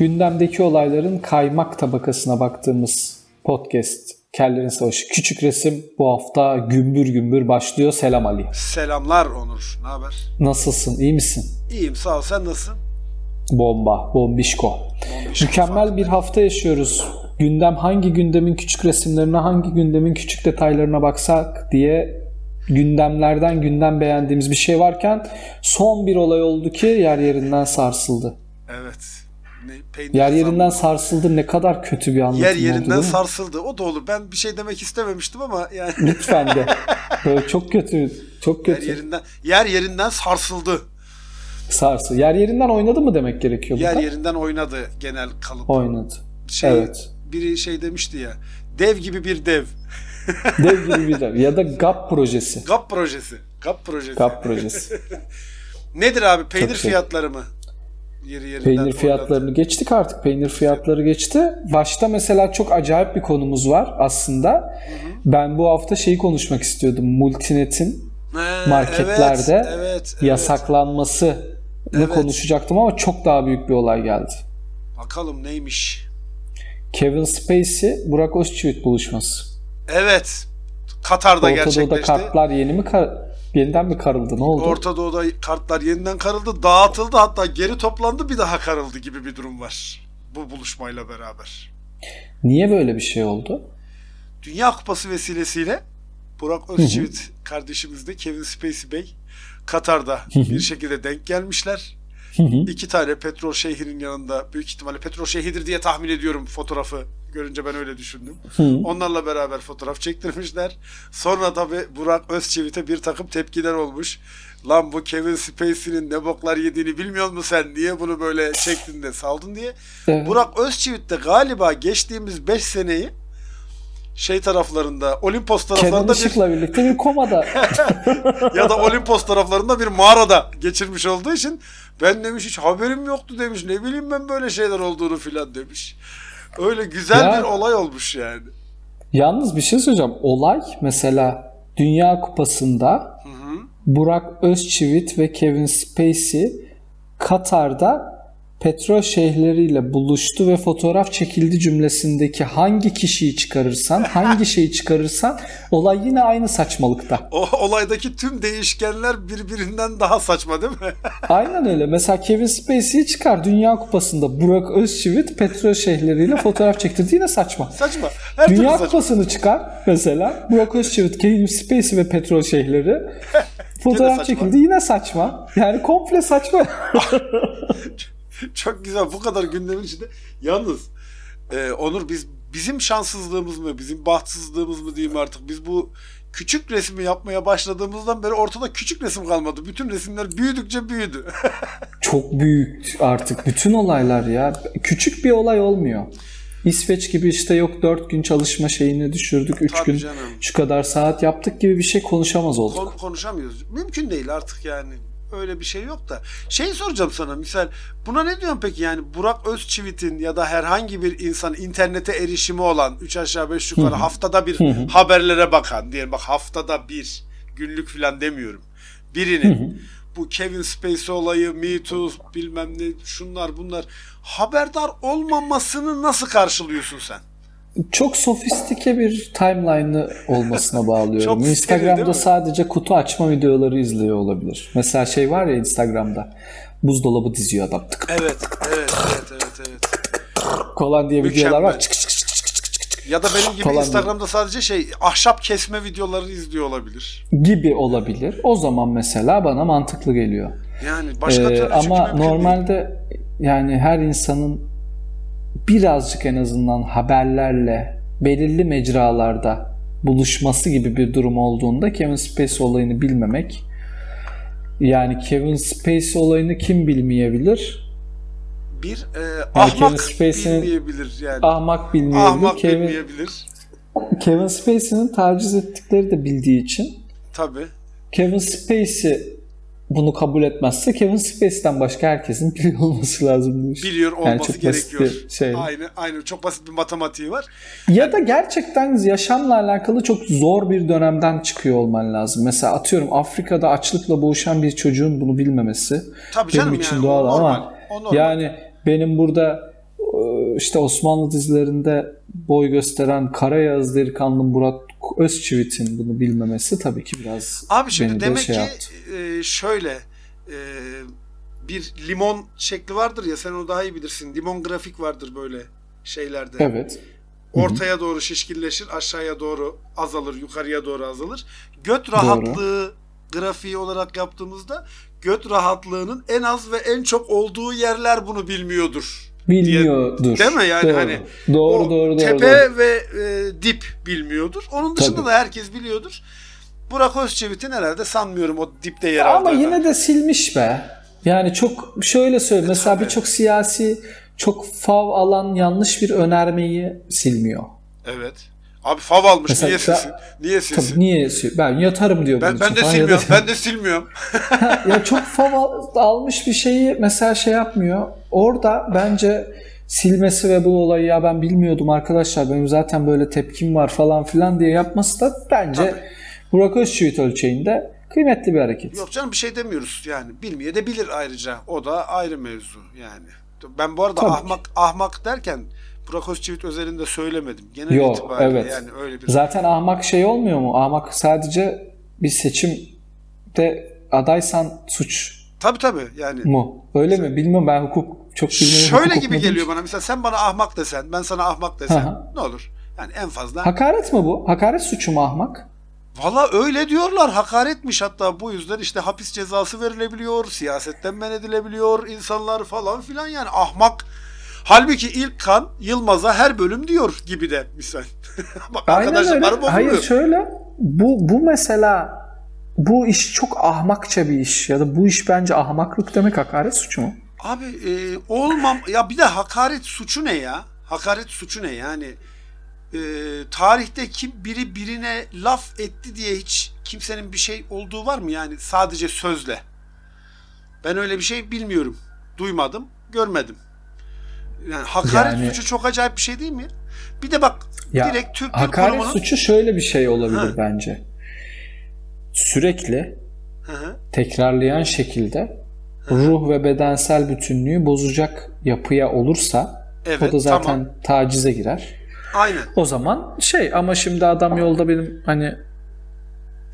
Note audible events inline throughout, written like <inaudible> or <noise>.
gündemdeki olayların kaymak tabakasına baktığımız podcast Kellerin Savaşı Küçük Resim bu hafta gümbür gümbür başlıyor. Selam Ali. Selamlar Onur. Ne haber? Nasılsın? İyi misin? İyiyim sağ ol. Sen nasılsın? Bomba, bombişko. Bombişko Mükemmel falan. bir hafta yaşıyoruz. Gündem hangi gündemin küçük resimlerine, hangi gündemin küçük detaylarına baksak diye gündemlerden gündem beğendiğimiz bir şey varken son bir olay oldu ki yer yerinden sarsıldı. Evet. Ne, peynir Yer yerinden sarsıldı ne kadar kötü bir anlatım Yer oldu yerinden mi? sarsıldı. O da olur. Ben bir şey demek istememiştim ama yani Lütfen de. <laughs> Böyle çok kötü, çok yer kötü. yerinden yer yerinden sarsıldı. Sarsı. Yer yerinden oynadı mı demek gerekiyor Yer burada? yerinden oynadı genel kalıp. Oynadı. Şey, evet. Biri şey demişti ya. Dev gibi bir dev. <laughs> Dev gibi bir dev. Ya da GAP projesi. GAP projesi. GAP projesi. GAP projesi. <laughs> Nedir abi? Peynir Çok şey. fiyatları mı? Yeri yerinden Peynir oynadı. fiyatlarını geçtik artık. Peynir fiyatları geçti. Başta mesela çok acayip bir konumuz var aslında. Ben bu hafta şeyi konuşmak istiyordum. Multinet'in He, marketlerde evet, evet, evet. yasaklanmasını Evet. konuşacaktım ama çok daha büyük bir olay geldi. Bakalım neymiş? Kevin Spacey, Burak Özçivit buluşması. Evet. Katar'da Orta gerçekleşti. kartlar yeni mi kar- yeniden mi karıldı? Ne oldu? Orta Doğu'da kartlar yeniden karıldı, dağıtıldı hatta geri toplandı bir daha karıldı gibi bir durum var. Bu buluşmayla beraber. Niye böyle bir şey oldu? Dünya Kupası vesilesiyle Burak Özçivit kardeşimiz de Kevin Spacey Bey Katar'da bir şekilde denk gelmişler. İki tane petrol şehrinin yanında büyük ihtimalle petrol şehridir diye tahmin ediyorum fotoğrafı görünce ben öyle düşündüm. Onlarla beraber fotoğraf çektirmişler. Sonra tabi Burak Özçivit'e bir takım tepkiler olmuş. Lan bu Kevin Spacey'nin ne boklar yediğini bilmiyor musun sen? Niye bunu böyle çektin de saldın diye. Evet. Burak Özçivit de galiba geçtiğimiz 5 seneyi şey taraflarında Olimpos Kenan taraflarında bir Işık'la birlikte bir komada. <laughs> ya da Olimpos taraflarında bir mağarada geçirmiş olduğu için ben demiş hiç haberim yoktu demiş. Ne bileyim ben böyle şeyler olduğunu filan demiş. Öyle güzel Ya- bir olay olmuş yani. Yalnız bir şey söyleyeceğim. Olay mesela Dünya Kupası'nda Burak Özçivit ve Kevin Spacey Katar'da petrol şeyhleriyle buluştu ve fotoğraf çekildi cümlesindeki hangi kişiyi çıkarırsan, <laughs> hangi şeyi çıkarırsan olay yine aynı saçmalıkta. O olaydaki tüm değişkenler birbirinden daha saçma değil mi? <laughs> Aynen öyle. Mesela Kevin Spacey'i çıkar Dünya Kupası'nda Burak Özçivit petrol şeyhleriyle fotoğraf çektirdi yine saçma. saçma. Her Dünya saçma. Kupası'nı çıkar mesela. Burak Özçivit, Kevin Spacey ve petrol şeyhleri <laughs> fotoğraf çekildi yine saçma. Yani komple saçma. <laughs> Çok güzel bu kadar gündemin içinde. Yalnız e, Onur biz bizim şanssızlığımız mı, bizim bahtsızlığımız mı diyeyim artık. Biz bu küçük resmi yapmaya başladığımızdan beri ortada küçük resim kalmadı. Bütün resimler büyüdükçe büyüdü. <laughs> Çok büyük artık bütün olaylar ya. Küçük bir olay olmuyor. İsveç gibi işte yok 4 gün çalışma şeyini düşürdük. 3 Tabii gün canım. şu kadar saat yaptık gibi bir şey konuşamaz olduk. Kon- konuşamıyoruz. Mümkün değil artık yani. Öyle bir şey yok da. Şey soracağım sana misal buna ne diyorsun peki yani Burak Özçivit'in ya da herhangi bir insan internete erişimi olan 3 aşağı 5 yukarı haftada bir haberlere bakan diyelim bak haftada bir günlük falan demiyorum. Birinin bu Kevin Spacey olayı, Me Too bilmem ne şunlar bunlar haberdar olmamasını nasıl karşılıyorsun sen? Çok sofistike bir timeline'ı olmasına bağlıyorum. <laughs> Instagram'da sadece kutu açma videoları izliyor olabilir. Mesela şey var ya Instagram'da buzdolabı diziyor adam tık Evet, evet, evet, evet, evet. falan diye videolar Mükemmel. var. Çık çık çık çık çık çık Ya da benim gibi Falan Instagram'da sadece şey ahşap kesme videoları izliyor olabilir. gibi olabilir. O zaman mesela bana mantıklı geliyor. Yani başka Ee, türlü ama mümkün değil. normalde yani her insanın birazcık en azından haberlerle belirli mecralarda buluşması gibi bir durum olduğunda Kevin Spacey olayını bilmemek yani Kevin Spacey olayını kim bilmeyebilir? bir e, Yani ahmak bilmeyebilir yani. Ahmak bilmeyebilir. ahmak Kevin, bilmeyebilir. Kevin Spacey'nin taciz ettikleri de bildiği için Tabii. Kevin Spacey bunu kabul etmezse Kevin Spacey'den başka herkesin <laughs> biliyor olması lazım bu iş. Biliyor Yani olması çok basit gerekiyor. şey. Aynı aynı çok basit bir matematiği var. Ya da gerçekten yaşamla alakalı çok zor bir dönemden çıkıyor olman lazım. Mesela atıyorum Afrika'da açlıkla boğuşan bir çocuğun bunu bilmemesi Tabii benim için yani, doğal normal, ama normal. yani benim burada e, işte Osmanlı dizilerinde boy gösteren Karayağız Delikanlı Burak Özçivit'in bunu bilmemesi tabii ki biraz Abi şimdi beni de demek şey ki yaptı. e, şöyle e, bir limon şekli vardır ya sen onu daha iyi bilirsin. Limon grafik vardır böyle şeylerde. Evet. Ortaya doğru şişkinleşir, aşağıya doğru azalır, yukarıya doğru azalır. Göt rahatlığı grafiği olarak yaptığımızda göt rahatlığının en az ve en çok olduğu yerler bunu bilmiyordur. Bilmiyordur. Değil mi? Yani doğru. hani doğru, o doğru, doğru, tepe doğru. ve e, dip bilmiyordur. Onun dışında Tabii. da herkes biliyordur. Burak Özçivit'in herhalde sanmıyorum o dipte yer Ama aldığını. yine de silmiş be. Yani çok şöyle söyleyeyim. Mesela birçok siyasi çok fav alan yanlış bir önermeyi silmiyor. Evet. Abi fav almış. Mesela niye sen- silsin? Niye silsin? Tabii niye sil- Ben yatarım diyor. Ben, ben de da- silmiyorum. Ben de silmiyorum. <laughs> ya çok fav al- almış bir şeyi mesela şey yapmıyor. Orada bence silmesi ve bu olayı ya ben bilmiyordum arkadaşlar benim zaten böyle tepkim var falan filan diye yapması da bence Tabii. Burak Özçivit ölçeğinde kıymetli bir hareket. Yok canım bir şey demiyoruz yani. Bilmeye de bilir ayrıca. O da ayrı mevzu yani. Ben bu arada Tabii ki. ahmak ahmak derken Burak Özçivit özelinde söylemedim. Genel Yok, itibariyle evet. yani öyle bir Zaten ahmak şey olmuyor mu? Ahmak sadece bir seçimde adaysan suç Tabii tabii yani. mu? Öyle mi? Bilmiyorum ben hukuk çok bilmiyorum. Şöyle hukuk gibi geliyor bana. Mesela sen bana ahmak desen, ben sana ahmak desem hı. ne olur? Yani en fazla. Hakaret mi bu? Hakaret suçu mu ahmak? Valla öyle diyorlar. Hakaretmiş hatta bu yüzden işte hapis cezası verilebiliyor, siyasetten men edilebiliyor insanlar falan filan yani ahmak. Halbuki ilk kan Yılmaz'a her bölüm diyor gibi de misal. <laughs> Bak Aynen öyle. Hayır şöyle bu bu mesela bu iş çok ahmakça bir iş ya da bu iş bence ahmaklık demek hakaret suçu mu? Abi e, olmam ya bir de hakaret suçu ne ya? Hakaret suçu ne yani? E, tarihte kim biri birine laf etti diye hiç kimsenin bir şey olduğu var mı yani sadece sözle? Ben öyle bir şey bilmiyorum. Duymadım, görmedim. Yani hakaret Yani- suçu çok acayip bir şey değil mi? Bir de bak Ya, direkt Türk Hakaret Kurumu'nun suçu şöyle bir şey olabilir Ha. bence. Sürekli Hı hı. tekrarlayan şekilde ruh ve bedensel bütünlüğü bozacak yapıya olursa Evet, o da zaten tamam. tacize girer. Aynen. O zaman şey ama şimdi adam yolda benim hani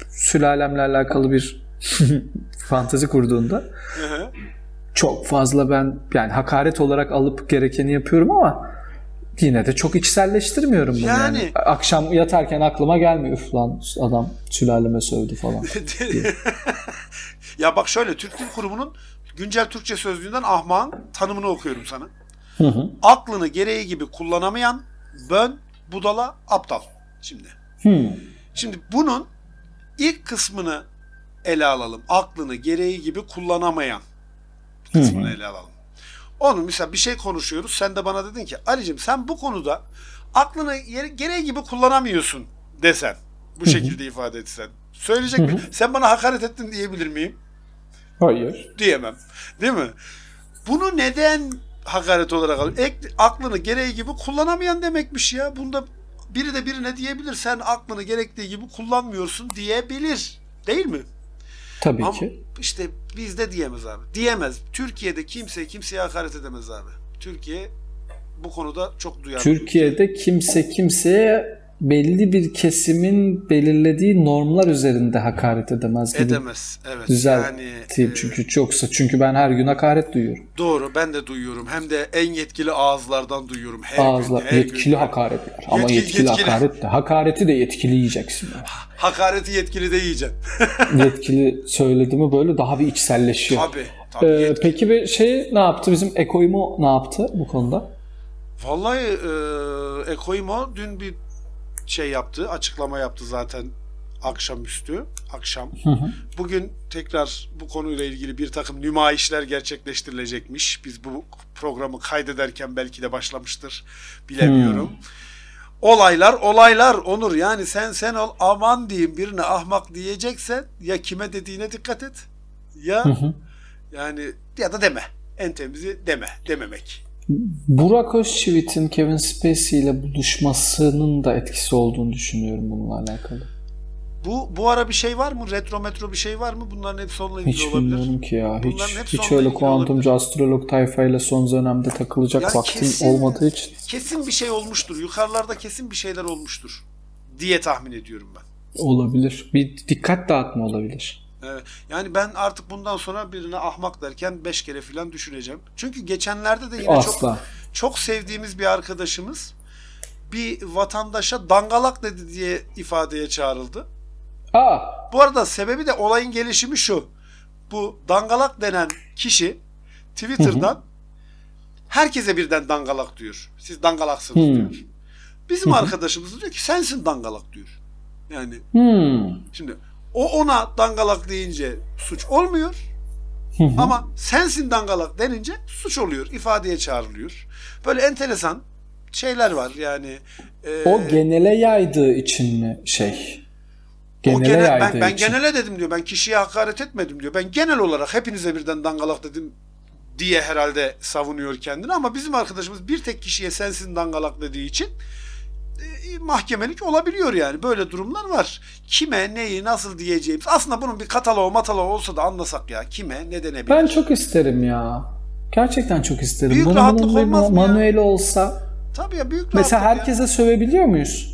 sülalemle alakalı bir <laughs> fantezi kurduğunda. Çok fazla ben yani hakaret olarak alıp gerekeni yapıyorum ama yine de çok içselleştirmiyorum bunu yani. Yani- Akşam yatarken aklıma gelmiyor üf lan adam sülaleme sövdü falan. <laughs> ya bak şöyle Türk Dil Kurumu'nun güncel Türkçe sözlüğünden ahmağın tanımını okuyorum sana. Hı hı. Aklını gereği gibi kullanamayan, bön, budala, aptal. Şimdi. Hmm. Şimdi bunun ilk kısmını ele alalım. Aklını gereği gibi kullanamayan kısmını ele alalım. Onu mesela bir şey konuşuyoruz. Sen de bana dedin ki Ali'cim sen bu konuda aklını yere- gereği gibi kullanamıyorsun desen. Bu şekilde ifade etsen. Söyleyecek mi? Sen bana hakaret ettin diyebilir miyim? Hayır. Diyemem. Değil mi? Bunu neden hakaret olarak alıyor? Ek, aklını gereği gibi kullanamayan demekmiş ya. Bunda biri de birine diyebilir. Sen aklını gerektiği gibi kullanmıyorsun diyebilir. Değil mi? Tabii Ama ki. işte bizde diyemez abi. Diyemez. Türkiye'de kimse kimseye hakaret edemez abi. Türkiye bu konuda çok duyarlı. Türkiye'de kimse kimseye belli bir kesimin belirlediği normlar üzerinde hakaret edemez gibi. edemez. Evet. Güzel. Yani e, çünkü çoksa çünkü ben her gün hakaret duyuyorum. doğru ben de duyuyorum. Hem de en yetkili ağızlardan duyuyorum her Ağızla gün. her yetkili gün. hakaretler. Ama Yetki- yetkili, yetkili. hakaret de. Hakareti de yetkili yiyeceksin. yani. Hakareti yetkili de yiyeceksin. <laughs> yetkili söyledi mi böyle daha bir içselleşiyor. Tabii. Tabii. Ee, yetkili. peki bir şey ne yaptı? Bizim Ekoimo ne yaptı bu konuda? Vallahi e, Ekoimo dün bir şey yaptı, açıklama yaptı zaten akşamüstü, akşam. Bugün tekrar bu konuyla ilgili bir takım nümayişler gerçekleştirilecekmiş. Biz bu programı kaydederken belki de başlamıştır, bilemiyorum. Olaylar, olaylar Onur. Yani sen sen ol aman diyeyim birine ahmak diyeceksen ya kime dediğine dikkat et. Ya yani ya da deme. En temizi deme, dememek. Burak Özçivit'in Kevin Spacey ile buluşmasının da etkisi olduğunu düşünüyorum bununla alakalı. Bu bu ara bir şey var mı? Retro metro bir şey var mı? Bunların hepsi onunla ilgili Hiç olabilir. bilmiyorum ki ya. Bunların Hiç, hiç öyle kuantumcu astrolog tayfayla son dönemde takılacak Ya vaktim kesin- olmadığı için. Kesin bir şey olmuştur. Yukarılarda kesin bir şeyler olmuştur diye tahmin ediyorum ben. Olabilir. Bir dikkat dağıtma olabilir. Evet. Yani ben artık bundan sonra birine ahmak derken beş kere falan düşüneceğim. Çünkü geçenlerde de yine çok Asla. çok sevdiğimiz bir arkadaşımız bir vatandaşa dangalak dedi diye ifadeye çağrıldı. Aa, Bu arada sebebi de olayın gelişimi şu. Bu dangalak denen kişi Twitter'dan herkese birden dangalak diyor. Siz dangalaksınız Hı. diyor. Bizim arkadaşımız da diyor ki sensin dangalak diyor. Yani hmm. şimdi o ona dangalak deyince suç olmuyor. Hı hı. Ama sensin dangalak denince suç oluyor. ifadeye çağrılıyor. Böyle enteresan şeyler var yani. e, O genele yaydığı için mi şey? o Genele genel- yaydığı ben, ben için. genele dedim diyor. Ben kişiye hakaret etmedim diyor. Ben genel olarak hepinize birden dangalak dedim diye herhalde savunuyor kendini ama bizim arkadaşımız bir tek kişiye sensin dangalak dediği için mahkemelik olabiliyor yani. Böyle durumlar var. Kime, neyi, nasıl diyeceğimiz. Aslında bunun bir kataloğu mataloğu olsa da anlasak ya. Kime, ne denebilir? Ben çok isterim ya. Gerçekten çok isterim. Büyük Bunun, rahatlık bunun olmaz mı ya? manueli olsa. Tabii ya büyük Mesela rahatlık ya. herkese sövebiliyor muyuz?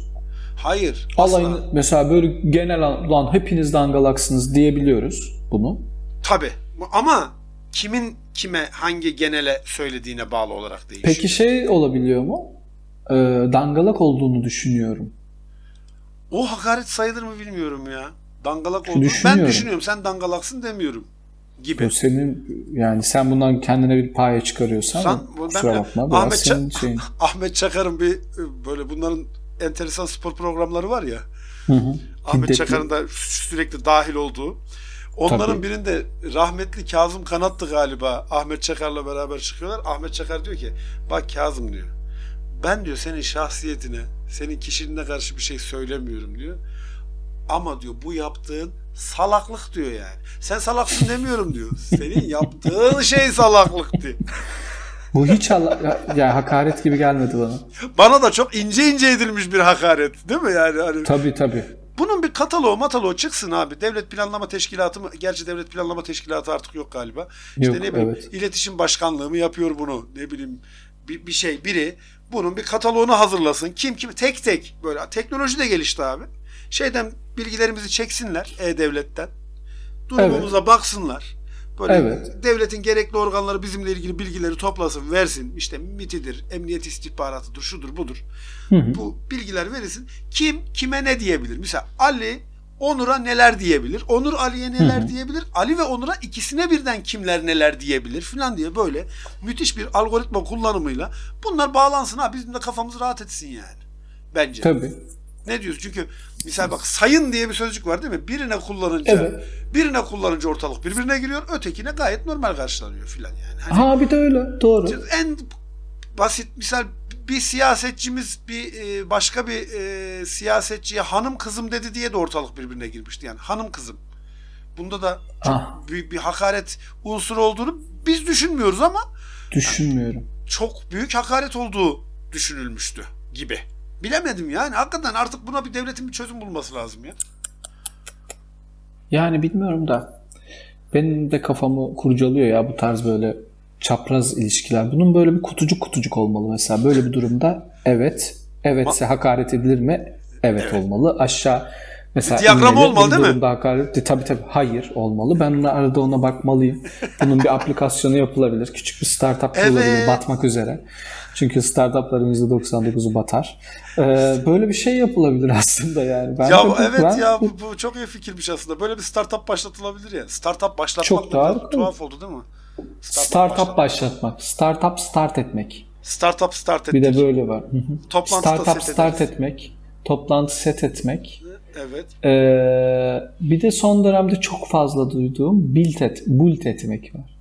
Hayır. asla. Alayını mesela böyle genel lan hepiniz dangalaksınız diyebiliyoruz bunu. Tabii. Ama kimin kime hangi genele söylediğine bağlı olarak değişiyor. Peki şey olabiliyor mu? Ee, dangalak olduğunu düşünüyorum. O hakaret sayılır mı bilmiyorum ya. Dangalak olduğunu ben Düşünüyorum. Sen dangalaksın demiyorum gibi. Bu senin yani sen bundan kendine bir paya çıkarıyorsan Sen- ben kusura bakma biraz Ahmet senin Ça- şeyin. <laughs> Ahmet Çakar'ın bir böyle bunların enteresan spor programları var ya. Hı hı. Ahmet Hiddetli. Çakar'ın da sürekli dahil olduğu. Onların Tabii. birinde rahmetli Kazım Kanat'tı galiba. Ahmet Çakar'la beraber çıkıyorlar. Ahmet Çakar diyor ki bak Kazım diyor. Ben diyor senin şahsiyetine, senin kişiliğine karşı bir şey söylemiyorum diyor. Ama diyor bu yaptığın salaklık diyor yani. Sen salaksın demiyorum diyor. Senin yaptığın <laughs> şey salaklık diyor. Bu hiç Allah, ya, ya hakaret gibi gelmedi bana. Bana da çok ince ince edilmiş bir hakaret değil mi yani? Hani Tabii tabii. Bunun bir kataloğu mataloğu çıksın abi. Devlet Planlama Teşkilatı mı? Gerçi Devlet Planlama Teşkilatı artık yok galiba. İşte Yok, ne bileyim evet. iletişim başkanlığı mı yapıyor bunu? Ne bileyim bir, bir şey biri bunun bir kataloğunu hazırlasın. Kim kim tek tek böyle teknoloji de gelişti abi. Şeyden bilgilerimizi çeksinler E-Devlet'ten. Durumumuza baksınlar. Böyle Evet. devletin gerekli organları bizimle ilgili bilgileri toplasın, versin. İşte MIT'idir, emniyet istihbaratıdır, şudur budur Hı hı. bu bilgiler verilsin. Kim kime ne diyebilir? Mesela Ali Onur'a neler diyebilir? Onur Ali'ye neler diyebilir? Ali ve Onur'a ikisine birden kimler neler diyebilir filan diye böyle müthiş bir algoritma kullanımıyla bunlar bağlansın ha bizim de kafamız rahat etsin yani. Bence. Tabii. Ne diyorsun? Çünkü misal bak sayın diye bir sözcük var değil mi? Birine kullanınca Evet. birine kullanınca ortalık birbirine giriyor, ötekine gayet normal karşılanıyor filan yani. Hani Ha bir de öyle. Doğru. en basit misal bir siyasetçimiz bir e, başka bir e, siyasetçiye hanım kızım dedi diye de ortalık birbirine girmişti. Yani hanım kızım. Bunda da çok Ah. büyük bir hakaret unsuru olduğunu biz düşünmüyoruz ama Düşünmüyorum. çok büyük hakaret olduğu düşünülmüştü gibi. Bilemedim yani. Hakikaten artık buna bir devletin bir çözüm bulması lazım ya. Yani bilmiyorum da benim de kafamı kurcalıyor ya bu tarz böyle çapraz ilişkiler. Bunun böyle bir kutucuk kutucuk olmalı mesela. Böyle bir durumda evet. Evetse hakaret edilir mi? Evet, olmalı. Aşağı mesela Bir diyagram inmeli. olmalı değil mi? Hakaret, tabii tabii hayır olmalı. Ben ona arada ona bakmalıyım. <laughs> Bunun bir aplikasyonu yapılabilir. Küçük bir startup kurulabilir Evet. batmak üzere. Çünkü startupların %99'u batar. Ee, böyle bir şey yapılabilir <laughs> aslında yani. Ben ya de evet ben- ya bu, bu çok iyi fikirmiş aslında. Böyle bir startup başlatılabilir ya. Startup başlatmak Çok da tuhaf oldu değil mi? Startup başlat- başlatmak. Startup start etmek. Startup start ettik. Bir de böyle var. Toplantıda Startup start ederiz. etmek. Toplantı set etmek. Evet. Ee, bir de son dönemde çok fazla duyduğum build, et, build etmek var.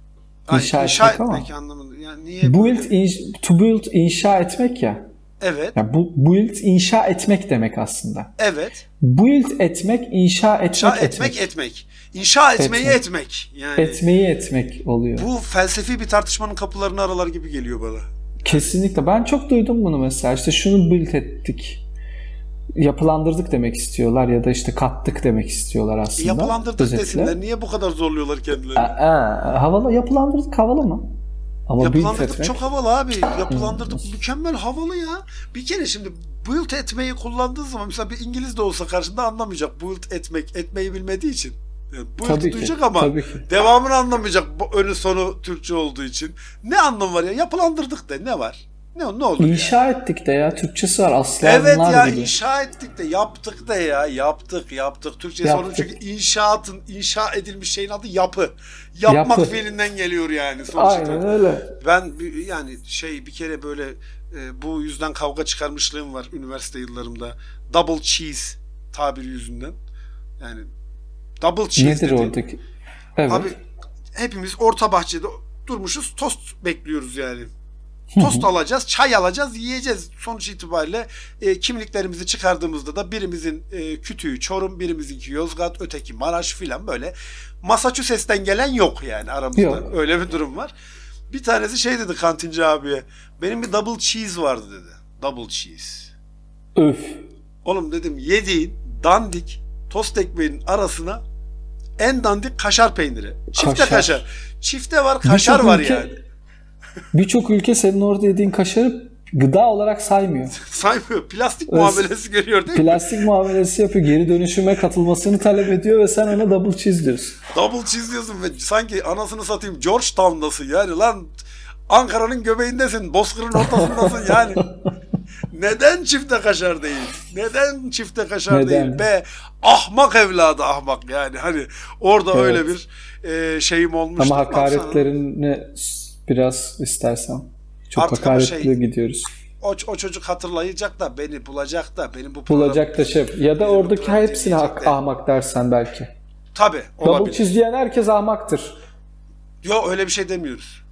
Ay, İnşa inşa etmek ama. etmek anlamında. Yani niye Build, inş- to build inşa etmek ya. Evet. ya bu build inşa etmek demek aslında. Evet. Build etmek inşa etmek İnşa etmek. etmek etmek. İnşa etmeyi Etmek. etmek. Yani Etmeyi etmek oluyor. bu felsefi bir tartışmanın kapılarını aralar gibi geliyor bana. Kesinlikle. Ben çok duydum bunu mesela. İşte şunu build ettik. yapılandırdık demek istiyorlar ya da işte kattık demek istiyorlar aslında. Yapılandırdık özetle. desinler. Niye bu kadar zorluyorlar kendilerini? Aa, havalı yapılandırdık havalı mı? Ama yapılandırdık çok havalı abi. Yapılandırdık mükemmel havalı ya. Bir kere şimdi build etmeyi kullandığı zaman mesela bir İngiliz de olsa karşında anlamayacak. Build etmek, etmeyi bilmediği için. Yani build tabii duyacak ki, ama tabii ki. devamını anlamayacak önü sonu Türkçe olduğu için. Ne anlamı var ya? Yapılandırdık de ne var? Ne, ne olur İnşa yani? ettik de ya. Türkçesi var. Aslanlar Evet ya gibi. inşa ettik de yaptık da ya. Yaptık yaptık. Türkçe sorun çünkü inşaatın inşa edilmiş şeyin adı yapı. Yapmak yapı. fiilinden geliyor yani sonuçta. Aynen öyle. Ben yani şey bir kere böyle e, bu yüzden kavga çıkarmışlığım var üniversite yıllarımda. Double cheese tabiri yüzünden. Yani double cheese Nedir dedi. oradaki? Evet. Abi hepimiz orta bahçede durmuşuz tost bekliyoruz yani. Tost alacağız, çay alacağız, yiyeceğiz. Sonuç itibariyle e, kimliklerimizi çıkardığımızda da birimizin e, kütüğü Çorum, birimizinki Yozgat, öteki Maraş filan böyle. Massachusetts'ten gelen yok yani aramızda. Yok. Öyle bir durum var. Bir tanesi şey dedi kantinci abiye. Benim bir double cheese vardı dedi. Double cheese. Öf. Oğlum dedim yediğin dandik tost ekmeğinin arasına en dandik kaşar peyniri. Çifte kaşar. kaşar. Çifte var kaşar var ülke, yani. Birçok ülke senin orada yediğin kaşarı gıda olarak saymıyor. <laughs> saymıyor. Plastik Öyle, muamelesi görüyor değil mi? Plastik muamelesi yapıyor. Geri dönüşüme katılmasını talep ediyor ve sen ona double cheese diyorsun. Double cheese diyorsun ve sanki anasını satayım Georgetown'dasın yani lan Ankara'nın göbeğindesin. Bozkır'ın ortasındasın yani. <laughs> Neden çifte kaşar değil? Neden çifte kaşar Neden? değil? Be ahmak evladı ahmak yani. Hani orada evet. öyle bir e, şeyim olmuştu. Ama hakaretlerini biraz istersen. Çok Artık hakaretli şey, gidiyoruz. O, o çocuk hatırlayacak da beni bulacak da benim bu bulacak da şey ya da oradaki hepsini hak, ahmak dersen belki. Tabi olabilir. Double çizleyen herkes ahmaktır. Yok öyle bir şey demiyoruz.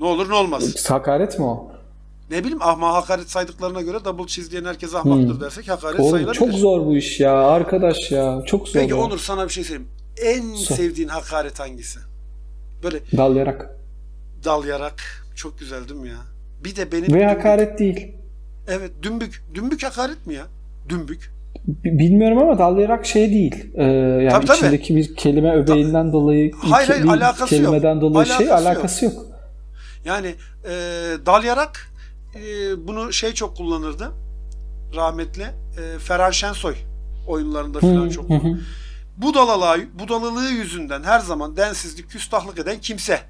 Ne olur ne olmaz. Hakaret mi o? Ne bileyim ahma hakaret saydıklarına göre double çizleyen herkes ahmaktır hmm. dersek hakaret Oğlum, sayılabilir. Çok zor bu iş ya arkadaş ya. Çok zor. Peki Onur sana bir şey söyleyeyim. En Sor. sevdiğin hakaret hangisi? Böyle dalayarak. Dalayarak. Çok güzel değil mi ya? Bir de benim... Ve dümbük... hakaret değil. Evet dümbük. Dümbük hakaret mi ya? Dümbük. Bilmiyorum ama dallayarak şey değil. Ee, yani tabii, tabii. içindeki bir kelime öbeğinden Ta- dolayı hayır, hayır, alakası kelimeden yok. dolayı alakası şey alakası yok. yok. Yani e, dalyarak e, bunu şey çok kullanırdı. Rahmetli e, Ferhan Şensoy oyunlarında falan çok kullanırdı. Budalalığı, budalılığı yüzünden her zaman densizlik, küstahlık eden kimse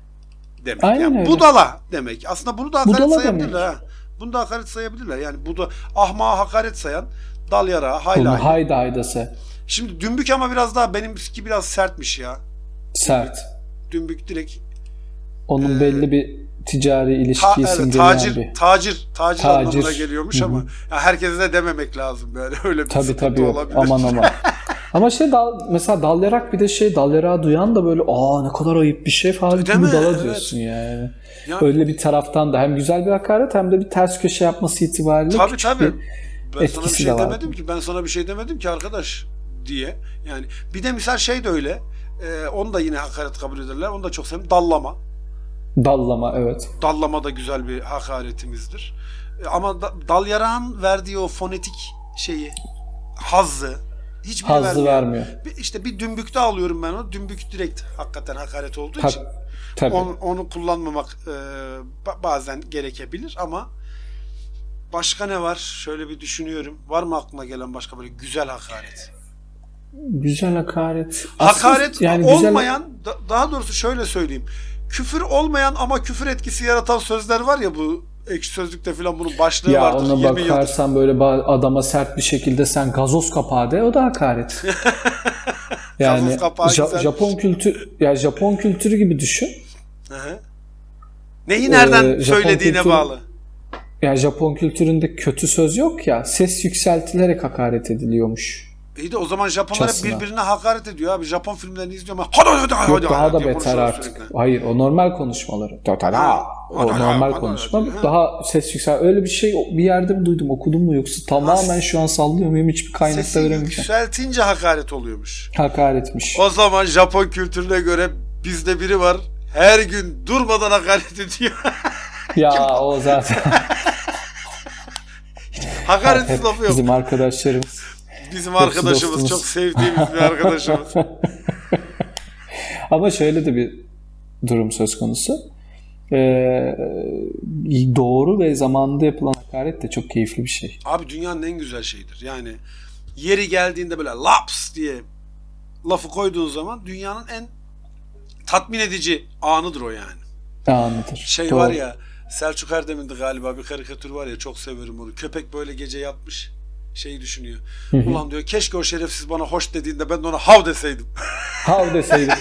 demek. Aynen yani öyle. budala demek. Aslında bunu da hakaret budala sayabilirler demek. ha. Bunu da hakaret sayabilirler. Yani bu da ahmağa hakaret sayan dal yara, hayla. hayda. Hayda haydası. Şimdi dümbük ama biraz daha benimki biraz sertmiş ya. Sert. Dümbük direkt onun e, belli bir ticari ilişki ta, evet, tacir, bir. Tacir, tacir, tacir anlamına geliyormuş Hı-hı. ama ya herkese de dememek lazım böyle <laughs> öyle bir tabii, tabii, olabilir. Aman aman. <laughs> Ama şey dal, mesela dal bir de şey dal duyan da böyle aa ne kadar ayıp bir şey falan gibi dala evet. diyorsun yani. Ya, Öyle bir taraftan da hem güzel bir hakaret hem de bir ters köşe yapması itibariyle tabii, tabii. ben sana bir şey de demedim ki ben sana bir şey demedim ki arkadaş diye. Yani bir de misal şey de öyle. E, onu da yine hakaret kabul ederler. Onu da çok sevim. Dallama. Dallama evet. Dallama da güzel bir hakaretimizdir. E, ama da, dal yarağın verdiği o fonetik şeyi, hazzı, hiçbir Hazzı vermiyor. vermiyor. Bir, işte bir dümbükte alıyorum ben onu. Dümbük direkt hakikaten hakaret olduğu ha, için. Tabii. Onu, onu kullanmamak e, bazen gerekebilir ama başka ne var? Şöyle bir düşünüyorum. Var mı aklına gelen başka böyle güzel hakaret? Güzel hakaret. Hakaret Aslında, yani olmayan güzel... daha doğrusu şöyle söyleyeyim. Küfür olmayan ama küfür etkisi yaratan sözler var ya bu ekşi sözlükte falan bunun başlığı ya vardır. Ya ona bakarsan yıldır. böyle adama sert bir şekilde sen gazoz kapağı de o da hakaret. <laughs> yani ja- Japon kültür ya Japon kültürü gibi düşün. Hı-hı. Neyi nereden ee, söylediğine kültürü, bağlı. Ya Japon kültüründe kötü söz yok ya ses yükseltilerek hakaret ediliyormuş. İyi de o zaman Japonlar Çasına. birbirine hakaret ediyor abi. Japon filmlerini izliyorum. Hadi hadi hadi. Yok, daha da beter artık. Sürekli. Hayır o normal konuşmaları. Total ha. O hadi, normal hadi, konuşma. Hadi, daha ses yüksel. Öyle bir şey bir yerde mi duydum okudum mu yoksa tamamen şu an sallıyor muyum hiçbir kaynakta veremeyeceğim. yükseltince hakaret oluyormuş. Hakaretmiş. O zaman Japon kültürüne göre bizde biri var. Her gün durmadan hakaret ediyor. <laughs> ya o zaten. <laughs> Hakaretsiz Hep lafı yok. Bizim arkadaşlarımız. Bizim arkadaşımız dostumuz. çok sevdiğimiz bir arkadaşımız. <laughs> Ama şöyle de bir durum söz konusu. Ee, doğru ve zamanında yapılan hakaret de çok keyifli bir şey. Abi dünyanın en güzel şeyidir. Yani yeri geldiğinde böyle laps diye lafı koyduğun zaman dünyanın en tatmin edici anıdır o yani. Anıdır. Şey Doğru. var ya Selçuk Erdem'indi galiba bir karikatür var ya çok severim onu. Köpek böyle gece yatmış şeyi düşünüyor. Ulan diyor keşke o şerefsiz bana hoş dediğinde ben de ona hav deseydim. <laughs> Hav deseydim.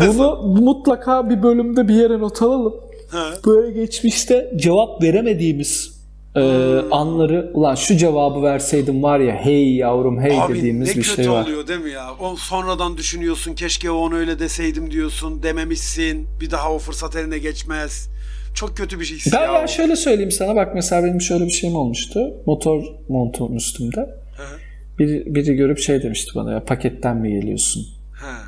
Bunu mutlaka bir bölümde bir yere not alalım. Ha. Böyle geçmişte cevap veremediğimiz e, Hmm. anları ulan şu cevabı verseydim var ya hey yavrum hey Abi dediğimiz ne bir kötü şey var. oluyor değil mi ya? O sonradan düşünüyorsun keşke onu öyle deseydim diyorsun dememişsin. Bir daha o fırsat eline geçmez. Çok kötü bir şey Ben ya. ya şöyle söyleyeyim sana bak mesela benim şöyle bir şeyim olmuştu. Motor montum üstümde. Hı. Biri, biri görüp şey demişti bana ya paketten mi geliyorsun Ha.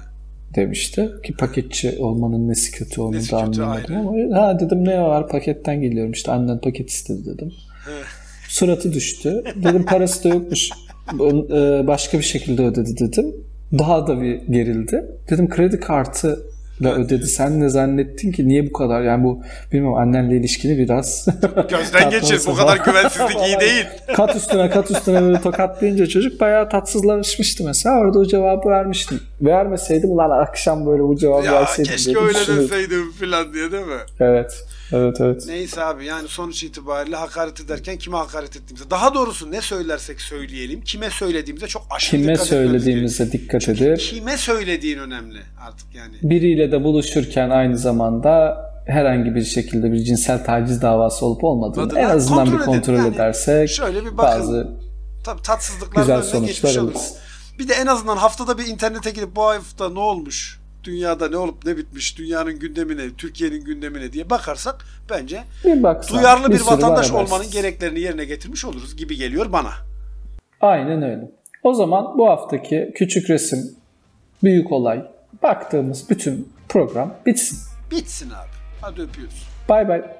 demişti. Ki paketçi olmanın nesi kötü onu Nesi da anlamadım ama ha dedim ne var paketten geliyorum işte annen paket istedi dedim. Hı. Suratı düştü. Dedim parası da yokmuş. E, Başka bir şekilde ödedi dedim. Daha da bir gerildi. Dedim kredi kartı da ödedi. Sen ne zannettin ki niye bu kadar? Yani bu bilmiyorum annenle ilişkini biraz <laughs> Gözden geçir. Bu kadar güvensizlik iyi değil. kat üstüne kat üstüne böyle tokatlayınca çocuk bayağı tatsızlaşmıştı mesela. Orada o cevabı vermiştim. Vermeseydim ulan akşam böyle bu cevabı Ya verseydim. keşke öyle deseydim falan diye değil mi? Evet. Evet evet. Neyse abi yani sonuç itibariyle hakaret ederken kime hakaret ettiğimize daha doğrusu ne söylersek söyleyelim kime söylediğimize çok aşırı Kime dikkat söylediğimize dikkat edip Kime söylediğin önemli artık yani. biriyle de buluşurken aynı zamanda herhangi bir şekilde bir cinsel taciz davası olup olmadığını Adına en azından kontrol bir edin. kontrol Yani edersek şöyle bir bakın. bazı Tabii tatsızlıklar güzel sonuçlar alırız. Bir de en azından haftada bir internete girip bu hafta ne olmuş? Dünyada ne olup ne bitmiş? Dünyanın gündemine, Türkiye'nin gündemine diye bakarsak bence bir baksan, duyarlı bir, sürü vatandaş olmanın gereklerini yerine getirmiş oluruz gibi geliyor bana. Aynen öyle. O zaman bu haftaki küçük resim, büyük olay, baktığımız bütün program bitsin. Bitsin abi. Hadi öpüyoruz. Bay bay.